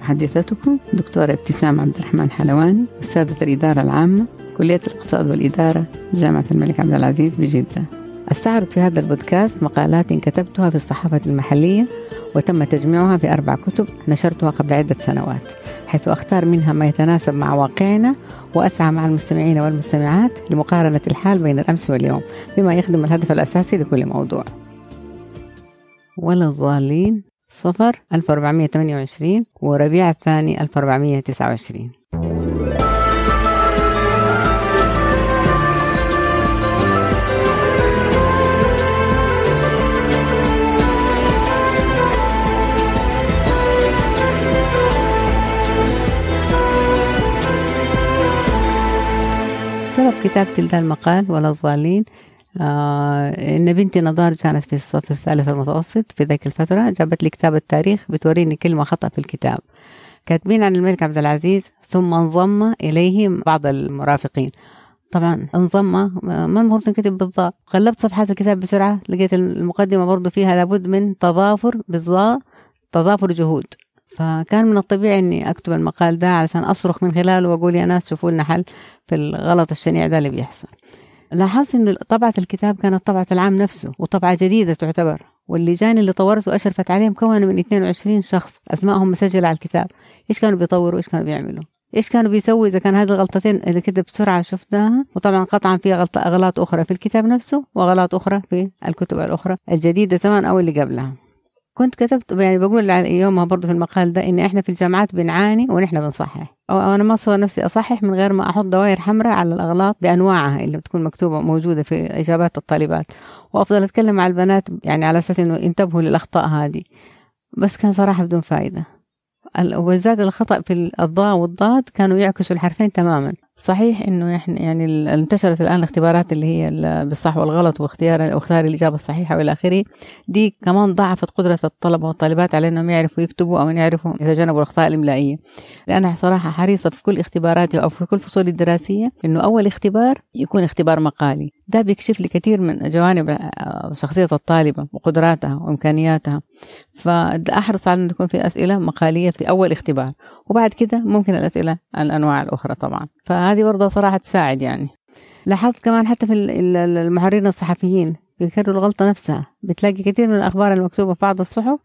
محدثتكم دكتورة ابتسام عبد الرحمن حلواني أستاذة الإدارة العامة كلية الاقتصاد والإدارة جامعة الملك عبد العزيز بجدة. أستعرض في هذا البودكاست مقالات كتبتها في الصحافة المحلية وتم تجميعها في أربع كتب نشرتها قبل عدة سنوات حيث أختار منها ما يتناسب مع واقعنا وأسعى مع المستمعين والمستمعات لمقارنة الحال بين الأمس واليوم بما يخدم الهدف الأساسي لكل موضوع. ولا الضالين صفر 1428 وربيع الثاني 1429 سبب كتابتي لهذا المقال ولا الضالين. آه إن بنتي نضار كانت في الصف الثالث المتوسط في ذيك الفترة جابت لي كتاب التاريخ بتوريني كلمه خطأ في الكتاب. كاتبين عن الملك عبد العزيز ثم انضم إليه بعض المرافقين. طبعا انضم ما المفروض تنكتب بالضاء. قلبت صفحات الكتاب بسرعة لقيت المقدمة برضو فيها لابد من تضافر بالضاء تضافر جهود. فكان من الطبيعي إني أكتب المقال ده علشان أصرخ من خلاله وأقول يا ناس شوفوا لنا حل في الغلط الشنيع ده اللي بيحصل. لاحظت إنه طبعة الكتاب كانت طبعة العام نفسه وطبعة جديدة تعتبر واللجان اللي طورته واشرفت عليه مكونه من 22 شخص أسمائهم مسجلة على الكتاب. إيش كانوا بيطوروا؟ إيش كانوا بيعملوا؟ إيش كانوا بيسووا إذا كان هذه الغلطتين اللي كده بسرعة شفناها وطبعا قطعا في غلط أغلاط أخرى في الكتاب نفسه وأغلاط أخرى في الكتب الأخرى الجديدة سواء أو اللي قبلها. كنت كتبت يعني بقول يومها برضه في المقال ده إن إحنا في الجامعات بنعاني ونحن بنصحح. أو أنا ما اصور نفسي أصحح من غير ما أحط دوائر حمراء على الأغلاط بأنواعها اللي بتكون مكتوبة موجودة في إجابات الطالبات. وأفضل أتكلم مع البنات يعني على أساس إنه ينتبهوا للأخطاء هذه. بس كان صراحة بدون فائده وبالذات الخطأ في الضاء والضاد كانوا يعكسوا الحرفين تماما. صحيح إنه إحنا يعني انتشرت الآن الاختبارات اللي هي بالصح والغلط واختيار واختار الإجابة الصحيحة وإلى آخره. دي كمان ضعفت قدرة الطلبة والطالبات على إنهم يعرفوا يكتبوا أو يعرفوا يتجنبوا الأخطاء الاملائيه لأن صراحة حريصة في كل اختباراتي أو في كل فصولي الدراسية إنه أول اختبار يكون اختبار مقالي. ده بيكشف لي كثير من جوانب شخصيه الطالبة وقدراتها وإمكانياتها. فأحرص على إن تكون في أسئلة مقالية في أول اختبار. وبعد كده ممكن الأسئلة الأنواع الأخرى طبعا. فهذه برضه صراحة تساعد يعني. لاحظت كمان حتى في المحررين الصحفيين بيكرروا الغلطة نفسها. بتلاقي كثير من الأخبار المكتوبة في بعض الصحف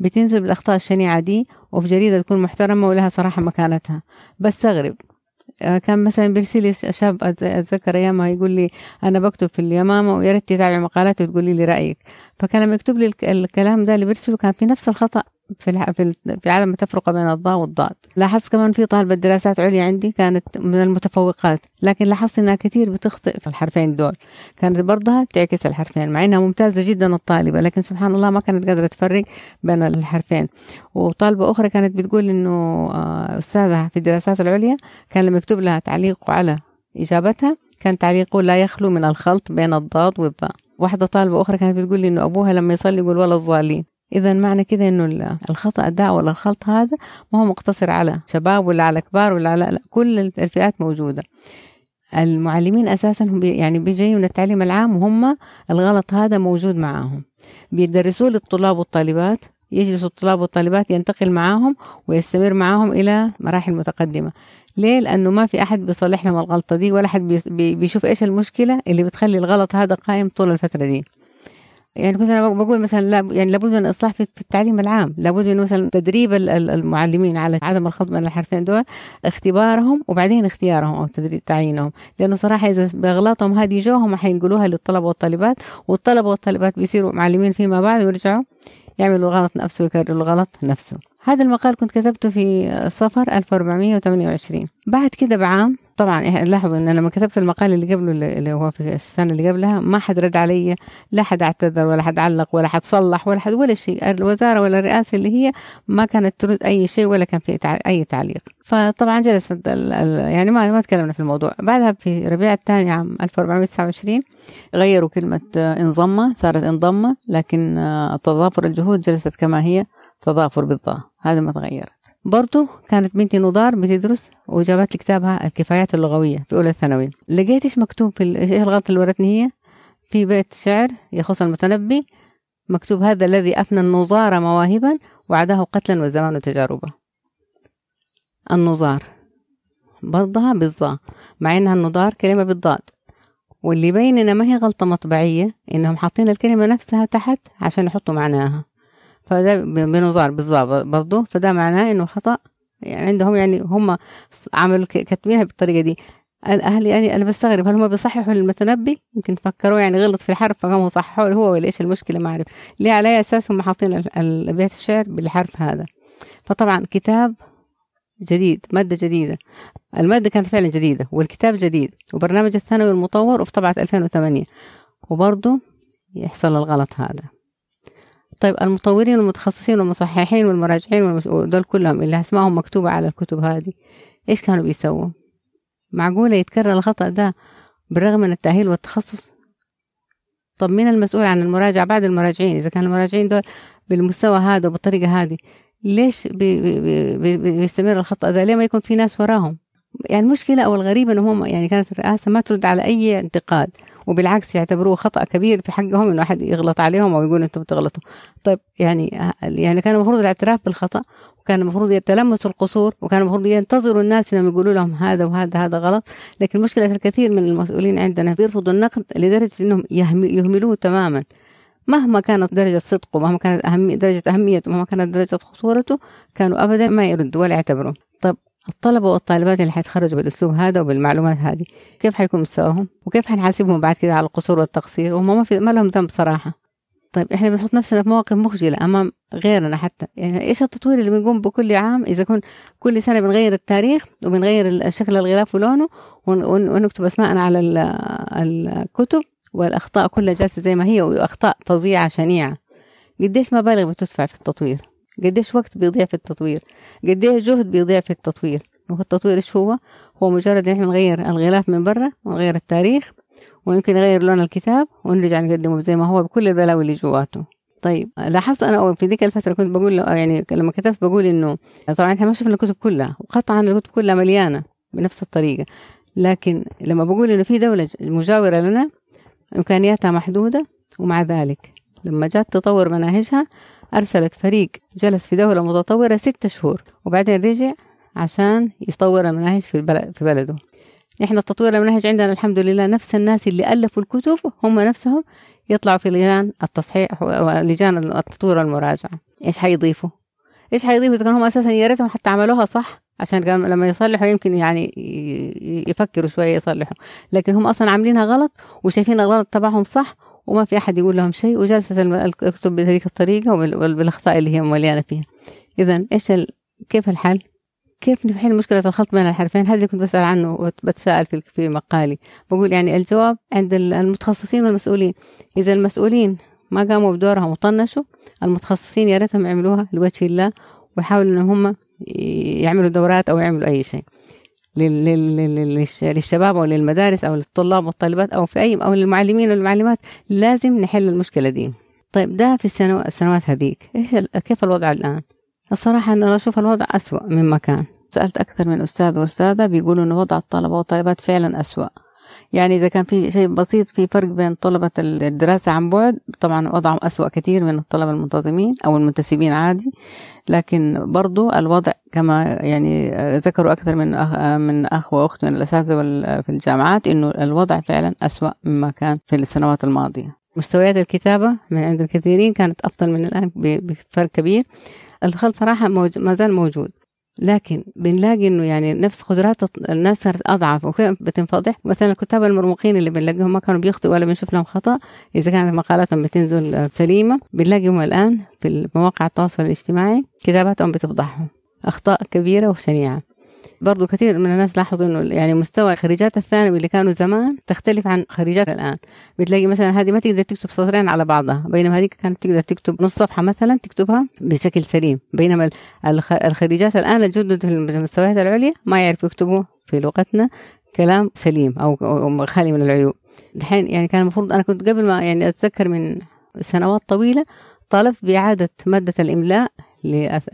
بتنزل بالأخطاء الشنيعة دي وفي جريدة تكون محترمة ولها صراحة مكانتها. بستغرب آه، كان مثلا بيرسل لي شاب أتذكر ايامها يقول لي أنا بكتب في اليمامة ويا ريت تتابع مقالاتي وتقولي لي رأيك. فكان لما يكتب لي الكلام ده اللي بيرسله كان في نفس الخطأ. في في عدم التفرقة بين الضاء والضاد. لاحظت كمان في طالبة دراسات عليا عندي كانت من المتفوقات لكن لاحظت إنها كثير بتخطئ في الحرفين دول. كانت برضها تعكس الحرفين مع إنها ممتازة جدا الطالبة لكن سبحان الله ما كانت قادرة تفرق بين الحرفين. وطالبة أخرى كانت بتقول إنه آه، أستاذها في الدراسات العليا كان لما يكتب لها تعليق على إجابتها كان تعليقه لا يخلو من الخلط بين الضاد والضاء. واحدة طالبة أخرى كانت بتقول لي إنه أبوها لما يصلي يقول ولا الضالين إذا معنى كده إنه الخطأ ده ولا الخلط هذا ما هو مقتصر على شباب ولا على كبار ولا على لا كل الفئات موجودة. المعلمين أساسا هم يعني بيجي من التعليم العام وهم الغلط هذا موجود معاهم. بيدرسوه للطلاب والطالبات يجلس الطلاب والطالبات ينتقل معاهم ويستمر معاهم إلى مراحل متقدمة. ليه؟ لأنه ما في أحد بيصلح لهم الغلطة دي ولا أحد بيشوف إيش المشكلة اللي بتخلي الغلط هذا قائم طول الفترة دي. يعني كنت أنا بقول مثلا لا يعني لابد من الإصلاح في التعليم العام. لابد من مثلا تدريب المعلمين على عدم الخلط بين الحرفين دول اختبارهم وبعدين اختيارهم أو تدريب تعيينهم. لأنه صراحة إذا بأغلاطهم هذه جوهم حينقلوها للطلبة والطالبات والطلبة والطالبات بيصيروا معلمين فيما بعد ويرجعوا يعملوا الغلط نفسه ويكرروا الغلط نفسه. هذا المقال كنت كتبته في صفر 1428 بعد كده بعام طبعا لاحظوا إن أنا لما كتبت المقال اللي قبله اللي هو في السنة اللي قبلها ما حد رد علي لا حد اعتذر ولا حد علق ولا حد صلح ولا حد ولا شيء. الوزارة ولا الرئاسه اللي هي ما كانت ترد أي شيء ولا كان في أي تعليق. فطبعا جلست يعني ما ما تكلمنا في الموضوع. بعدها في ربيع الثاني عام 1429 غيروا كلمة انضم صارت انضم لكن تضافر الجهود جلست كما هي تضافر بالضاء. هذا ما تغيرت. برضو كانت بنتي نضار بتدرس وجابت لي كتابها الكفايات اللغوية في أولى ثانوي. لقيت إيش مكتوب في إيش الغلط اللي ورتني هي؟ في بيت شعر يخص المتنبي مكتوب هذا الذي أفنى النظار مواهبا وعداه قتلا والزمان تجاربا النظار. برضها بالظا مع إنها النضار كلمة بالضاد. واللي يبين ما هي غلطة مطبعية إنهم حاطين الكلمة نفسها تحت عشان يحطوا معناها. فده بنظار بالظا برضه فده معناه إنه خطأ. يعني عندهم يعني هم عملوا كاتبينها بالطريقة دي. الاهل يعني أنا بستغرب هل هم بيصححوا للمتنبي يمكن فكروا يعني غلط في الحرف فقاموا صححوا هو ولا إيش المشكلة ما أعرف. ليه على اي أساس هم حاطين بيت الشعر بالحرف هذا. فطبعا كتاب جديد مادة جديدة. المادة كانت فعلا جديدة والكتاب جديد وبرنامج الثانوي المطور وفي طبعة 2008 وبرضه يحصل الغلط هذا. طيب المطورين والمتخصصين والمصححين والمراجعين ودول كلهم اللي اسمائهم مكتوبة على الكتب هذه إيش كانوا بيسووا؟ معقولة يتكرر الخطأ ده بالرغم من التأهيل والتخصص؟ طب مين المسؤول عن المراجعة بعد المراجعين؟ إذا كان المراجعين دول بالمستوى هذا وبالطريقة هذه ليش بي بي بي بيستمر الخطأ ده؟ ليه ما يكون في ناس وراهم؟ يعني المشكلة أو الغريبة إنه هم يعني كانت الرئاسة ما ترد على أي انتقاد وبالعكس يعتبروه خطأ كبير في حقهم إنه أحد يغلط عليهم أو يقول أنتم بتغلطوا. طيب يعني يعني كان المفروض الاعتراف بالخطأ وكان المفروض يتلمسوا القصور وكان المفروض ينتظروا الناس إنهم يقولوا لهم هذا وهذا هذا غلط. لكن مشكلة الكثير من المسؤولين عندنا بيرفضوا النقد لدرجة إنهم يهملوه تماما. مهما كانت درجة صدقه مهما كانت أهمية درجة أهميته مهما كانت درجة خطورته كانوا أبدا ما يردوا ولا يعتبروا طب الطلبة والطالبات اللي حيتخرجوا بالأسلوب هذا وبالمعلومات هذه كيف حيكون مستواهم؟ وكيف حنحاسبهم بعد كده على القصور والتقصير؟ وهم ما, في ما لهم ذنب صراحة. طيب إحنا بنحط نفسنا في مواقف مخجلة أمام غيرنا حتى. يعني إيش التطوير اللي بنقوم بكل عام؟ إذا كن كل سنة بنغير التاريخ وبنغير شكل الغلاف ولونه ونكتب أسماءنا على الكتب والأخطاء كلها جالسة زي ما هي وأخطاء فظيعة شنيعة. قديش مبالغ بتدفع في التطوير؟ قديش وقت بيضيع في التطوير؟ قديش جهد بيضيع في التطوير؟ وهو التطوير إيش هو؟ هو مجرد إن إحنا نغير الغلاف من برا ونغير التاريخ ويمكن نغير لون الكتاب ونرجع نقدمه زي ما هو بكل البلاوي اللي جواته. طيب لاحظت أنا في ذيك الفترة كنت بقول يعني لما كتبت بقول إنه طبعا إحنا ما شفنا الكتب كلها وقطعا الكتب كلها مليانة بنفس الطريقة. لكن لما بقول إنه في دولة مجاورة لنا إمكانياتها محدودة ومع ذلك لما جات تطور مناهجها أرسلت فريق جلس في دولة متطورة ستة شهور وبعدين رجع عشان يطور المناهج في, البلد في بلده. إحنا تطوير المناهج عندنا الحمد لله نفس الناس اللي ألفوا الكتب هم نفسهم يطلعوا في لجان التصحيح ولجان التطوير والمراجعة إيش حيضيفوا؟ إيش حيضيفوا؟ إذا كانوا هم أساسا يا ريتهم حتى عملوها صح عشان لما يصلحوا يمكن يعني يفكروا شوية يصلحوا. لكن هم أصلا عاملينها غلط وشايفين الغلط تبعهم صح وما في أحد يقول لهم شيء وجالسة الكتب بهذيك الطريقة وبالأخطاء اللي هي مليانة فيها. إذا إيش ال... كيف الحل؟ كيف نحل مشكلة الخلط بين الحرفين؟ هذا اللي كنت بسأل عنه وبتساءل في في مقالي. بقول يعني الجواب عند المتخصصين والمسؤولين. إذا المسؤولين ما قاموا بدورهم وطنشوا المتخصصين يا ريتهم يعملوها لوجه الله ويحاولوا إن هم يعملوا دورات أو يعملوا أي شيء. للشباب أو للمدارس أو للطلاب والطالبات أو في أي أو للمعلمين والمعلمات لازم نحل المشكلة دي. طيب ده في السنوات هذيك. إيش كيف الوضع الآن؟ الصراحة أنا أشوف الوضع أسوأ مما كان. سألت أكثر من أستاذ وأستاذة بيقولوا إن وضع الطلبة والطالبات فعلا أسوأ. يعني إذا كان في شيء بسيط في فرق بين طلبة الدراسة عن بعد طبعا وضعهم أسوأ كثير من الطلبة المنتظمين أو المنتسبين عادي لكن برضو الوضع كما يعني ذكروا أكثر من أخ من أخ وأخت من الأساتذة في الجامعات إنه الوضع فعلا أسوأ مما كان في السنوات الماضية. مستويات الكتابة من عند الكثيرين كانت أفضل من الآن بفرق كبير. الخلط صراحة ما زال موجود. لكن بنلاقي إنه يعني نفس قدرات الناس صارت أضعف بتنفضح. مثلا الكتاب المرموقين اللي بنلاقيهم ما كانوا بيخطئوا ولا بنشوف لهم خطأ إذا كانت مقالاتهم بتنزل سليمة بنلاقيهم الآن في مواقع التواصل الاجتماعي كتاباتهم بتفضحهم أخطاء كبيرة وشنيعه برضو كثير من الناس لاحظوا إنه يعني مستوى خريجات الثانوي اللي كانوا زمان تختلف عن خريجات الآن. بتلاقي مثلا هذه ما تقدر تكتب سطرين على بعضها بينما هذيك كانت تقدر تكتب نص صفحة مثلا تكتبها بشكل سليم. بينما الخريجات الآن الجدد في المستويات العليا ما يعرفوا يكتبوا في لغتنا كلام سليم أو خالي من العيوب. دحين يعني كان المفروض أنا كنت قبل ما يعني أتذكر من سنوات طويلة طالبت بإعادة مادة الإملاء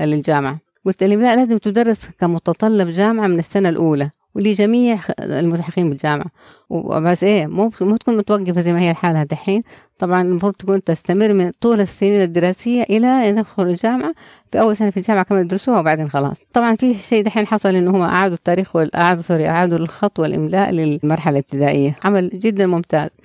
للجامعة. قلت الإملاء لازم تدرس كمتطلب جامعة من السنة الأولى ولجميع الملتحقين بالجامعة. وبس إيه مو مو تكون متوقفة زي ما هي الحالة دحين طبعا المفروض تكون تستمر من طول السنين الدراسية إلى أن يدخل الجامعة. في أول سنة في الجامعة كمان يدرسوها وبعدين خلاص. طبعا في شيء دحين حصل إنه هم أعادوا التاريخ وأعادوا سوري أعادوا الخط والإملاء للمرحلة الابتدائية. عمل جدا ممتاز.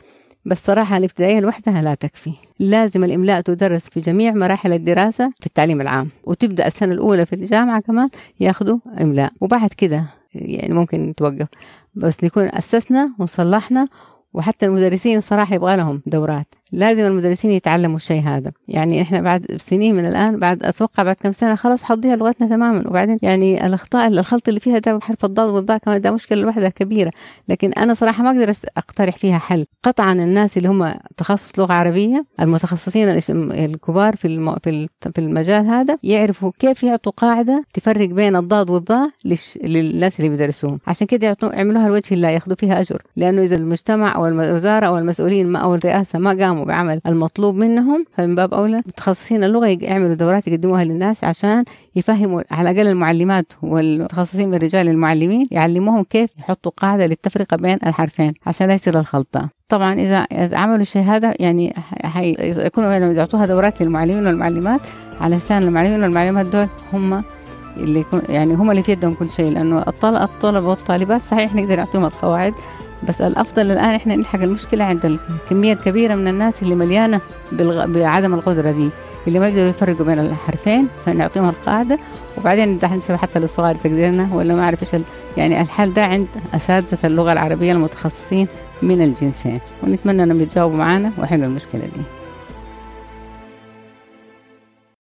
بس صراحة الابتدائية لوحدها لا تكفي. لازم الإملاء تدرس في جميع مراحل الدراسة في التعليم العام وتبدأ السنة الأولى في الجامعة كمان ياخدوا إملاء. وبعد كده يعني ممكن نتوقف. بس نكون أسسنا وصلحنا وحتى المدرسين صراحة يبغى لهم دورات. لازم المدرسين يتعلموا الشيء هذا. يعني إحنا بعد سنين من الآن بعد أتوقع بعد كم سنة خلاص حتضيع لغتنا تماما. وبعدين يعني الأخطاء الخلط اللي فيها ده حرف الضاد والضاء كمان ده مشكلة لوحدها كبيرة. لكن أنا صراحة ما أقدر أقترح فيها حل. قطعا الناس اللي هم تخصص لغة عربية المتخصصين الكبار في في المجال هذا يعرفوا كيف يعطوا قاعدة تفرق بين الضاد والضاء للناس اللي بيدرسوهم. عشان كده يعطوا يعملوها لوجه الله ياخذوا فيها أجر. لأنه إذا المجتمع أو الوزارة أو المسؤولين ما أو الرئاسة ما قاموا يقوموا بعمل المطلوب منهم. فمن باب أولى متخصصين اللغة يعملوا دورات يقدموها للناس عشان يفهموا على الأقل المعلمات والمتخصصين من الرجال المعلمين يعلموهم كيف يحطوا قاعدة للتفرقة بين الحرفين عشان لا يصير الخلطة. طبعا إذا عملوا الشيء هذا يعني يكونوا يعطوها دورات للمعلمين والمعلمات علشان المعلمين والمعلمات دول هم اللي يعني هم اللي في يدهم كل شيء لأنه الطلبه والطالبات صحيح نقدر نعطيهم القواعد بس الأفضل الآن إحنا نلحق المشكلة عند الكمية الكبيره من الناس اللي مليانة بالغ... بعدم القدرة دي اللي ما يقدروا يفرقوا بين الحرفين فنعطيهم القاعدة وبعدين ده نسوي حتى للصغار تقديرنا ولا ما أعرف إيش يعني الحل ده عند أساتذة اللغة العربية المتخصصين من الجنسين. ونتمنى إنهم يتجاوبوا معنا ويحلوا المشكلة دي.